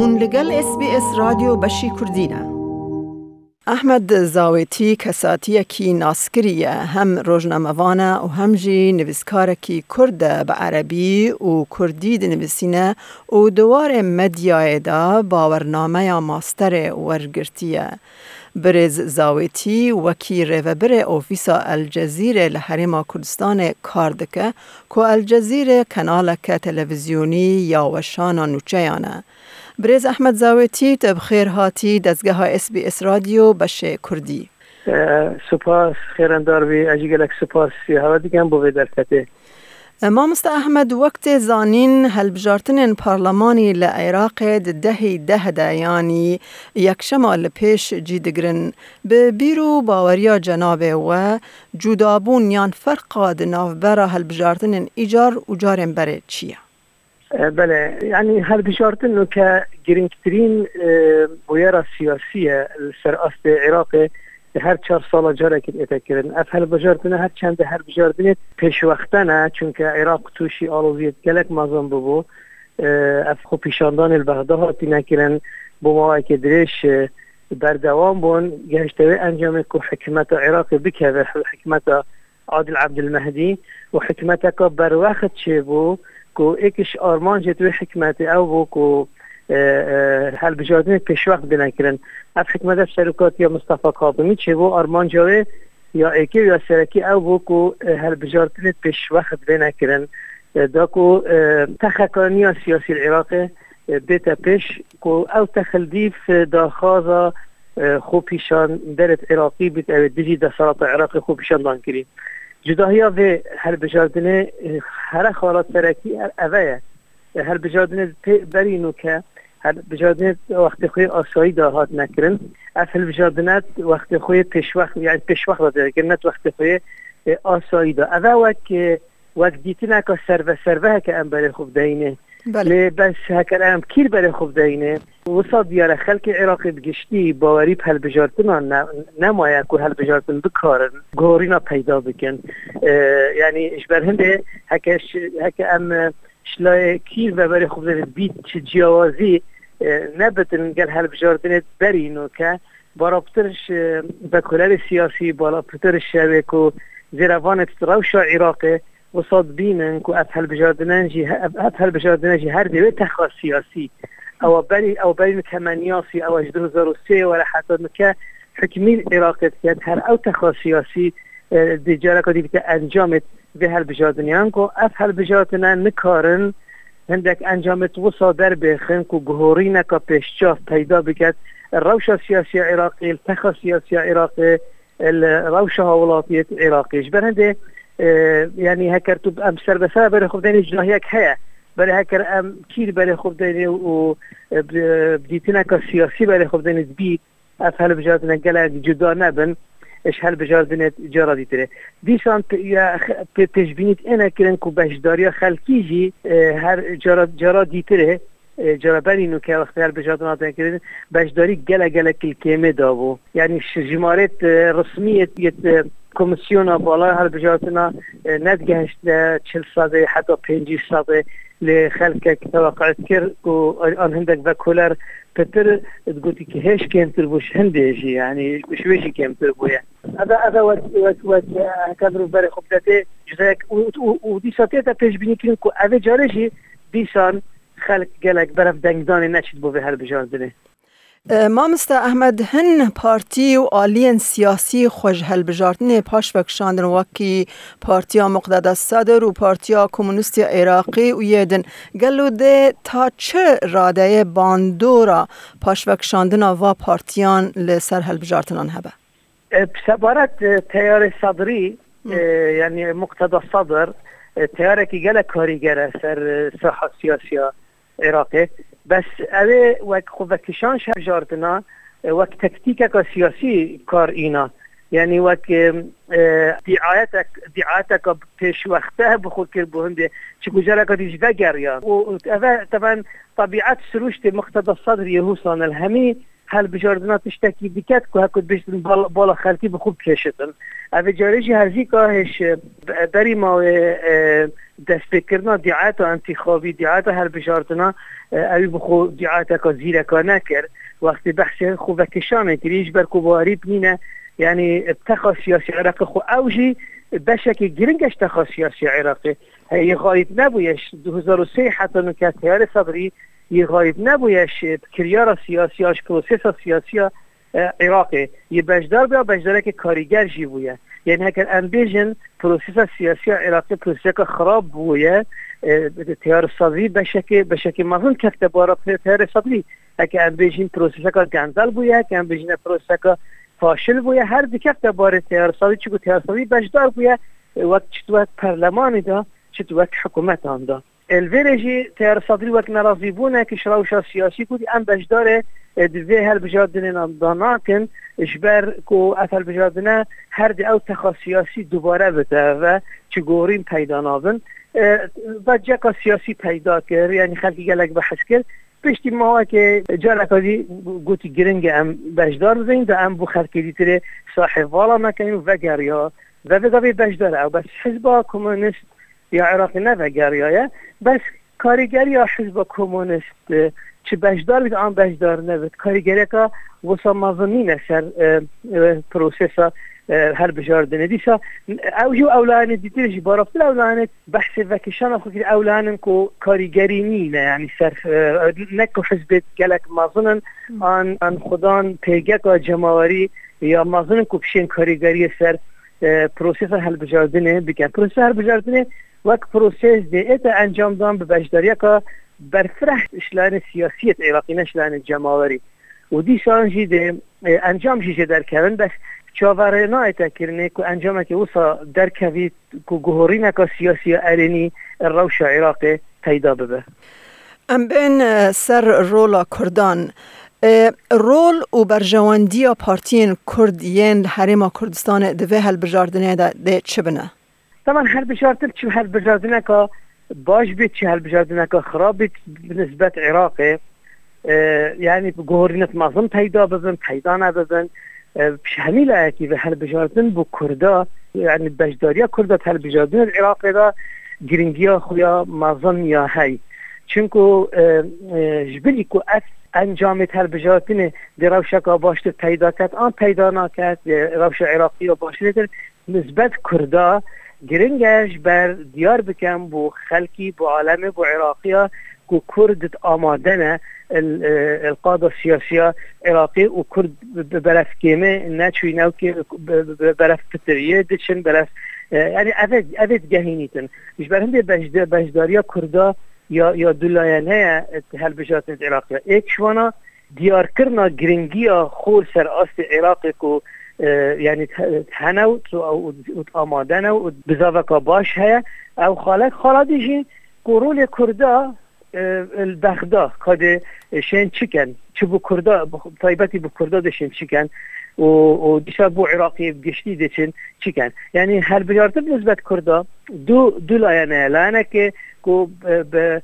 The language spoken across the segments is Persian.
هون لگل اس بی اس رادیو بشی کردینه. احمد زاویتی کساتی کی ناسکریه هم روزنامه‌وانه و هم جی نویسکار کی کرد به عربی و کردی نویسینه و دوار مدیای دا باورنامه یا ماستر ورگرتیه. برز زاویتی وکی ریوبر اوفیسا الجزیره لحرم کردستان کاردکه که الجزیره کنالک تلویزیونی یا وشانا نوچیانه برز احمد زاویتی تبخیر هاتی دزگه ها اس بی اس رادیو بشه کردی. سپاس خیرندار بی اجی گلک سپاس. هوا دیگم بو درکته ما مست احمد وقت زانین هلبجارتن پارلمانی لعراق ده ده ده یعنی یک شمال پیش جیدگرن. به بیرو باوریا جنابه و جدابون یان فرقا دناف برا هلبجارتن ایجار و جارن بره چیه؟ بله یعنی هر بجارتن که گرینگترین بویرا سیاسیه سر است عراق هر چهار سال جاره که ایتا کرن اف هل بجاردنه هر چند هر بجاردنه پیش وقتنه چونکه عراق توشی آلوزیت گلک مازن ببو اف خو پیشاندان البغدا هاتی نکرن بو که درش بردوام بون گهشتوی انجام که حکمت عراق بکه حکمت عادل عبد المهدی و حکمت که بر وقت چه بو کو ایکش آرمان جدوی حکمت او بو کو هل بجاردن پیش وقت بنکرن. اف حکمت شرکات یا مصطفى کاظمی چه بو؟ آرمان جاوه یا ایکی یا سرکی او بو کو هل بجاردن پیش وقت بنکرن دا کو تخکانی سیاسی العراق بیتا پیش کو او تخلدیف دا خازا خوب پیشان درت عراقی بیت او دیجی دا سرات عراقی خوب پیشان دان کریم جداهی و هر بجاردن هر خالات سرکی اوه. هر بجاردن برینو که هر بجاردن وقت خوی آسایی داهات نکرن. اصل بجاردنت وقت خوی پیش وقت یعنی پیش وقت داده گرنت وقت خوی آسایی دا اوه وقت وقت دیتنا که سر سر که ام برای خوب دینه. بله. بس هکر ام کیر برای خوب دینه. وسط دیاره خلق عراق بگشتی باوری پل بجارتنا نمایه که هل بجارتن بکارن. گورینا پیدا بکن. یعنی اشبر هنده هکش هک ام شلای کیر برای خوب دینه. بیت چه جیاوازی نبتن. گل هل بجارتن برینو که بارابترش بکلر سیاسی بارابترش شوه که زیروان روش عراقه. وصاد بینن که اف هل بجاردنجی اف هل بجاردنجی هر دوی تخوا سیاسی. او بری او بری کمنیاسی او و سه ولا حتی که حکمی عراقت کرد. هر او تخوا سیاسی دیجاره که دیگه انجامت به هل که اف بجاردنان نکارن. هندک انجامت وصا در بخن که گهوری نکا پیشجاف پیدا بکد. روش سیاسی عراقی التخا سیاسی عراقی الروش هاولاتیت عراقیش. برنده یعنی هکر تو سر برای خوب دینی جناهیک هیا برای هکر ام کیر خوب دینی و دیتنا که سیاسی خوب دینی بید از هل بجاردن گلک جدا نبن اش هل بجاردن جارا بینید اینه کرن که بشداری خلکی جی هر جارا, جارا جرابری نو که وقتی هر بجات ناتن کردن بشداری گله گله کلکیمه دابو یعنی جمارت آه، رسمیت یت آه، کمیسیون بالا هر بجاتنا آه، ندگهشت چل ساده حتی پنجی ساده لخلقك توقعت كر وان هندك باكولار بتر تقولي كهش كان تربوش هنديش يعني شويش كان تربو يعني هذا هذا وات وات وات كادر بري خبتاتي جزاك ودي ساتيتا بيش بيني كو افي جاريجي ديسان دیسان خلق گلک برف دنگدانی نشید بو به هر بجاردنه ما مست احمد هن پارتی و آلین سیاسی بجارتنه پاش وکشاندن وکی پارتیا مقدد صدر و پارتیا کمونیستی عراقی و یدن گلو ده تا چه راده باندورا پاش وکشاندن و پارتیان لسر هل بجارتنان هبه؟ سبارت تیار صدری یعنی مقتدا صدر تیاره که گله کاریگره سر ساحه عێراقێ بەس ئەوێ وەک خۆڤەکیشان شەژاردنا وەک تەکتیکەکە سیاسی کار ئینا یعنی وەک دیعاتەکە پێشوەختە بخۆ کرد بۆ هەندێ چ گوجارەکە دیش بەگەڕیا و ئەە تەبان طبیعات سروشتی مختدە صدر یهوسان الهەمی هل بجاردنا تشتکی دیکت که هکود بشتن بالا خلکی به خوب کشتن اوه جارجی هرزی کاهش داری ما دست بکرنا دیعات و انتخابی دیعات هل بجاردنا اوی بخو دیعات که زیرکا نکر. وقتی بحث خوب کشانه کریش بر کباری بینه يعني ابتخى سياسي عراقي خو اوجي بشكل جرنجش تخى سياسي عراقي هي غايب نبويش 2003 حتى نكات تيار صدري يغايب نبويش كريارة سياسية بروسيس سياسية عراقي يبجدار بیا بجداره که کاریگر جی بویه. یعنی هکر امبیجن پروسیس سیاسی عراقی پروسیس که خراب بویه. تیار صدری بشکل بشکل مظن کفته بارا تیار صدری هکر امبیجن پروسیس که گنزل بویه که امبیجن پروسیس که فاشل بویه. هر دیکف باره تیار صدری چگو تیار صدری بجدار بویه. وقت چطور پرلمانی دا. چطور وقت حکومت آن دا. الویرجی تیار صدری وقت نرازی بونه که شراوشا سیاسی کودی ام بجداره دوی هر بجاردن داناکن اجبر کو اتل بجاردن هر دی او تخا سیاسی دوباره بده و گورین پیدا نابن و جکا سیاسی پیدا کرد یعنی خلقی گلک بحث کرد. پشتی ما که جارکادی گوتی گرنگ ام بجدار بزنیم دا ام بو خلقی دیتره صاحب والا نکنیم و گریا و بگاوی بجدار او بس حزب کمونیست یا عراقی نه و گریا بس کارگری یا حزب کمونیست چه بجدار بید آن بجدار نبید کارگری که وسا مظنین سر پروسیسا هر بجاردنه دیسا اوجو اولانه دیترش بارافتر اولانه بحث وکشان خو که اولانه کو کاریگری نینه یعنی سر نکو حزب گلک مظنن آن ان خدان پیگک و جماوری یا مظنن کو بشین کاریگری سر پروسیس هل بجاردنه بکن پروسیس هل بجاردنه وک پروسیس دیت انجام دان به بجداری که برفرح اشلان سیاسیت عراقی نشلان جماوری و دی شانجی ده انجام جیجه در کردن بس چاوره نایتا کرنه که انجام که اوسا در کوید که گهوری نکا سیاسی علنی روش عراقی پیدا ببه ام بین سر رولا کردان رول و برجواندی پارتین کردین حریم کردستان دوه هل بجاردنه ده چه بنه؟ طبعا هل بجاردن چه هل بجاردنه که باش بيت شي هالبجاردنك خراب بيت بالنسبة عراقي يعني جورينت مازن پیدا بزن پیدا هميل اكي به هالبجاردن بو يعني بجداريا كردا هالبجاردن العراقي دا گرنگیا خویا مازن یا هی. چونکو جبلی کو اف انجام هالبجاردن دی روشکا باشت پیدا کرد آن پیدا نکرد روش عراقی یا باشت نسبت کردا گرنگش بر دیار بکن بو خلکی بو عالم بو عراقیه کو کرد آمادنه القاده السياسية عراقي وكرد برف كيمة ناتشوي ناوكي برف بترية دشن برف يعني أفد أفد جهينيتن مش برهم بجداريا كردا يا يا دلايانه هالبجات العراقية إيك شوانا دیار کرنا گرنگیا خور سر آست عراق کو یعنی تهنه و آمادنه و بزاوکا باش هیا او خالک خالا دیجی قرول کردا البغدا. کاد شین چیکن؟ چه بو کردا؟ طایبتی بو کردا دشین چیکن؟ و و دیشا بو عراقی گشتی دچن چیکن؟ یعنی هر بیارتب نسبت کردا. دو دو لایانه لانه که کو به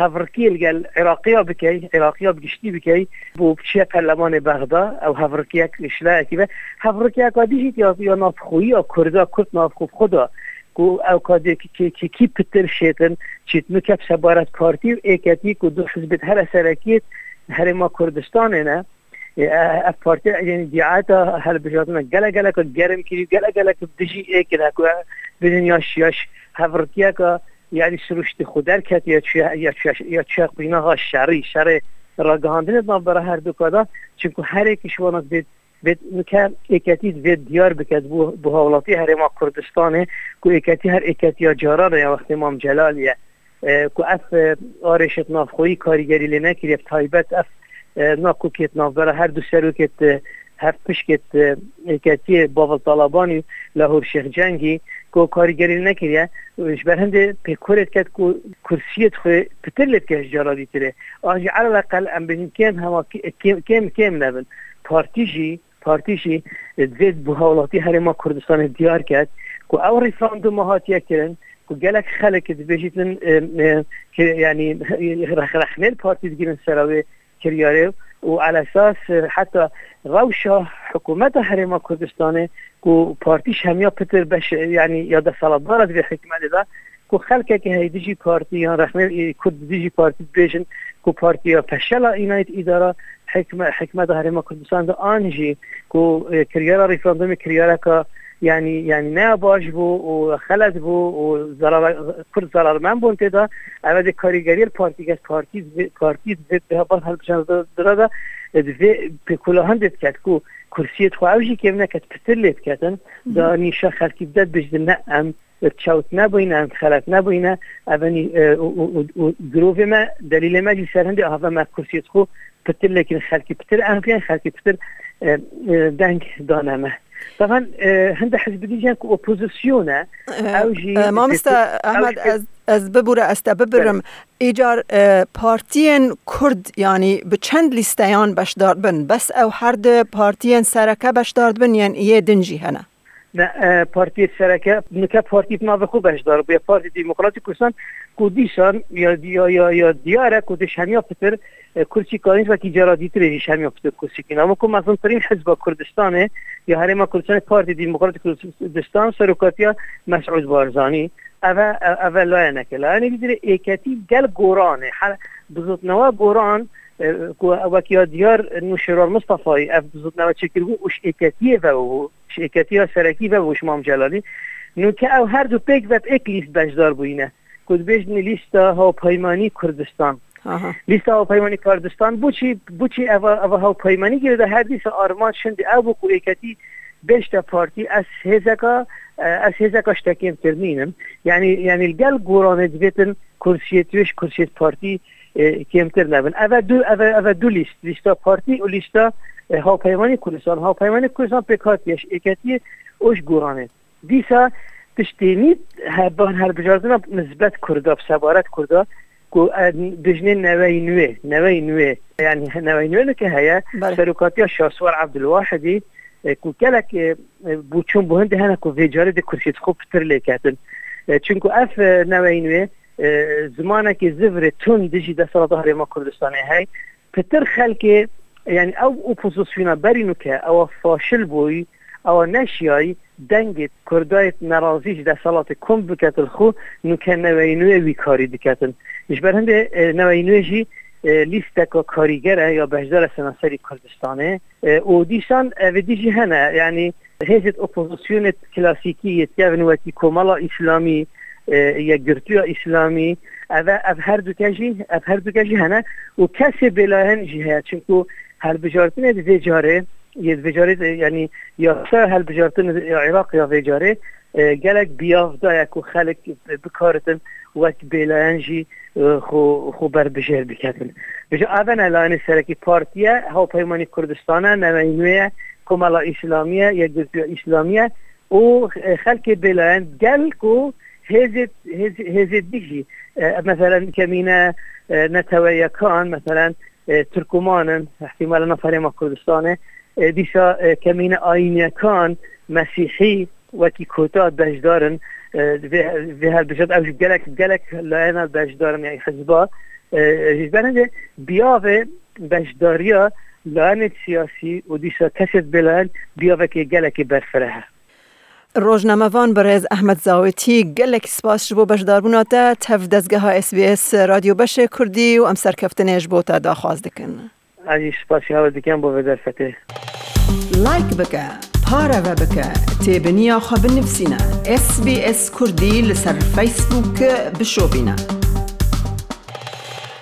هفرکی الگل عراقیا بکی عراقیا بگشتی بکی بو بچه پرلمان بغدا او هفرکی اک اشلا کی به هفرکی اک دیجیت یا یا نافخویی یا کردا کرد نافخو خدا. کو او کادی کی کی کی پتر شیتن چیت مکب سبارت پارتی و ایکتی کو دو حزب هر سرکیت هر ما کردستان نه اف پارتی یعنی دیعات هر بجاتنا گله گله که گرم کری گله گله که دجی ایکن کو بدن یا شیاش هفرکی که یعنی سروشت خودر کت یا یا یا چه قینا شری شر راگاندن ما برای هر دو کادا چون هر یک شوانا بید بید نکر اکتی بید دیار بکد بو بو هر ما کردستانه کو اکتی هر اکتی یا جاران یا وقت امام جلالیه کو اف آرشت نافخویی کاریگری لنه کری تایبت اف ناکو کت ناف برای هر دو سرو کت هفت پشکت اکتی باول طالبانی لاهور شیخ جنگی کو کاریگری نکریه وش بر هنده پیکورت کد کو کرسیت خو پترلت که جارا دیتره آجی على الاقل ام بنکن هما کم کم نبن. پارتیجی پارتیجی زید بوهاولاتی هر ما کردستان دیار کرد. کو او ریفراندوم هاتیه کرن کو گلک بجیتن که یعنی رخ رخنل پارتی دیگرن سراوی کریاره و على اساس حتی روشا حکومت حرم کردستان کو پارتیش همیا پتر بش یعنی یا ده سالدار به حکمت ده کو خلک که هی دیجی پارتی یا رخنه کد دیجی پارتی بیشن کو پارتی یا فشل اینایت اداره حکمت حکمت حرم کردستان ده آنجی کو کریاره ریفراندوم کریاره که یعنی یعنی نه باش بو و خلط بو و ضرر کرد ضرر من بون تدا اول کاریگری پارتی گشت پارتی پارتی به باز هل بشن درادا دوی پکولا هم دید کت کو کرسیت خواهوشی که نکت پتر لید کتن. دا نیشا خلکی بدد بجد نه ام تشاوت نبوينه ام خلق نبوينه ابني گروه ما دلیل ما جي سر هندي اهضا ما كرسيت خو پتر لكن خلقي پتر ام فين خلقي پتر دنگ دانمه طبعا هند حزب دیجان که اپوزیسیونه. ما مست احمد از از ببوره است ببرم. ایجار پارتین کرد یعنی به چند لیستیان بشدار بن. بس او هر ده پارتین سرکه بشدار بن یعنی یه دنجی هنه. نه پارتی سرکه نکه پارتی ناو خوب بشدار به پارتی دموکراتی کردستان کودیشان یا یا یا یا دیاره کودش همیا پتر کرسی کارینج و کی جرادی تریش همیا پتر کرسی کنا اما کم مثلا ترین حزب کردستانه یا هرما کردستان پارتی دموکراتی کردستان سرکاتیا مسعود بارزانی. اول اول لا نکلا یعنی بیدره ایکتی گل گورانه. بزرگ نوا گوران مصطفى اف بزوت نوا تشكر وش ايكاتيه و ايكاتيه سركي و وش مام جلالي نو که او هر دو پیک و ایک لیست بجدار بوینه کد بیشن لیست ها پیمانی کردستان لیست ها پیمانی کردستان بوچی او ها پیمانی گیرده هر دیس آرمان شند او بکو ایکاتی بیشتر پارتی از هزکا از هزکا شتکیم ترمینم یعنی یعنی الگل گورانه دبیتن کرسیتوش کرسیت پارتی کمتر نبن. اول دو اول, اول دو لیست. لیستا پارتی و لیستا هاوپیمانی کردستان هاوپیمانی کردستان پکاتیش اکتی اوش گورانه. دیسا تشتینی هبان هر بجاردنا نسبت کردا سبارت کردا کو دجنه نوی نوی نوی نوی یعنی نوی نوی که هيا سرکاتی شاسوار عبدالواحدی کو کلک بوچون بهند هنه کو ویجاره ده کرسیت خوب تر لیکتن. چونکو اف نوی نوی زمانێکی زیفری تون دژی دەسەڵ هەرێمە کوردستانی هەی. پتر خەلکێ یعنی ئەو ئۆپۆزیسیۆنە بەرین وکە ئەوە فاشل بووی ئەوە نەشیایی دەنگێت کوردایت نەڕازیش دەسەڵاتی کۆم بکەتل خو نوکە نەوەی نوێوی کاری دکەتن. ژبەر هەندێ نەوەی نوێژی لیستەکە کاریگەرە یا بەشدارە سەناسەری کوردستانێ. و دیشان ئەێدیژی هەنە یعنی هێزت ئۆپۆزیسیۆنێت کلاسیکی یەتیاونوەتی کۆمەڵە ئیسلامی یا گرتویا اسلامی او اف هر دو کجی اف هر دو کجی هنه و کسی بلاهن هست چونکو هر بجارتن ویجاره یه ویجاره یعنی یا سر هر بجارتن عراق یا ویجاره گلک بیاف دا خلق بکارتن وقت بلاهن جی خو خو بر بجر بکتن بجا اون الان سرکی پارتیه ها پیمانی کردستانه نوینویه کمالا اسلامیه یا اسلامیه و خلق بلاهن گل کو هزت هزت دیجی مثلا كمينا نتويا كان مثلا تركمان احتمال نفر ما كردستانه دیسا كمينا آينيا كان مسيحي وكي كوتا بجدارن في هالبجد او جلك جلك لانا بجدارن يعني حزبا. جبرنده بیاوه بجداریا لعنت سیاسی و دیسا کسید بلان بیاوه که گلک برفره روزنامه‌وان برز احمد زاویتی گلک سپاس دزگه ها اس بی اس رادیو بش کردی و ام سرکفتنش بو تا داخواز دکن. عزیز سپاسی ها دکن بو بدرفته لایک بکه پارا و بکه. تیبنیا خواب نفسینا اس بی اس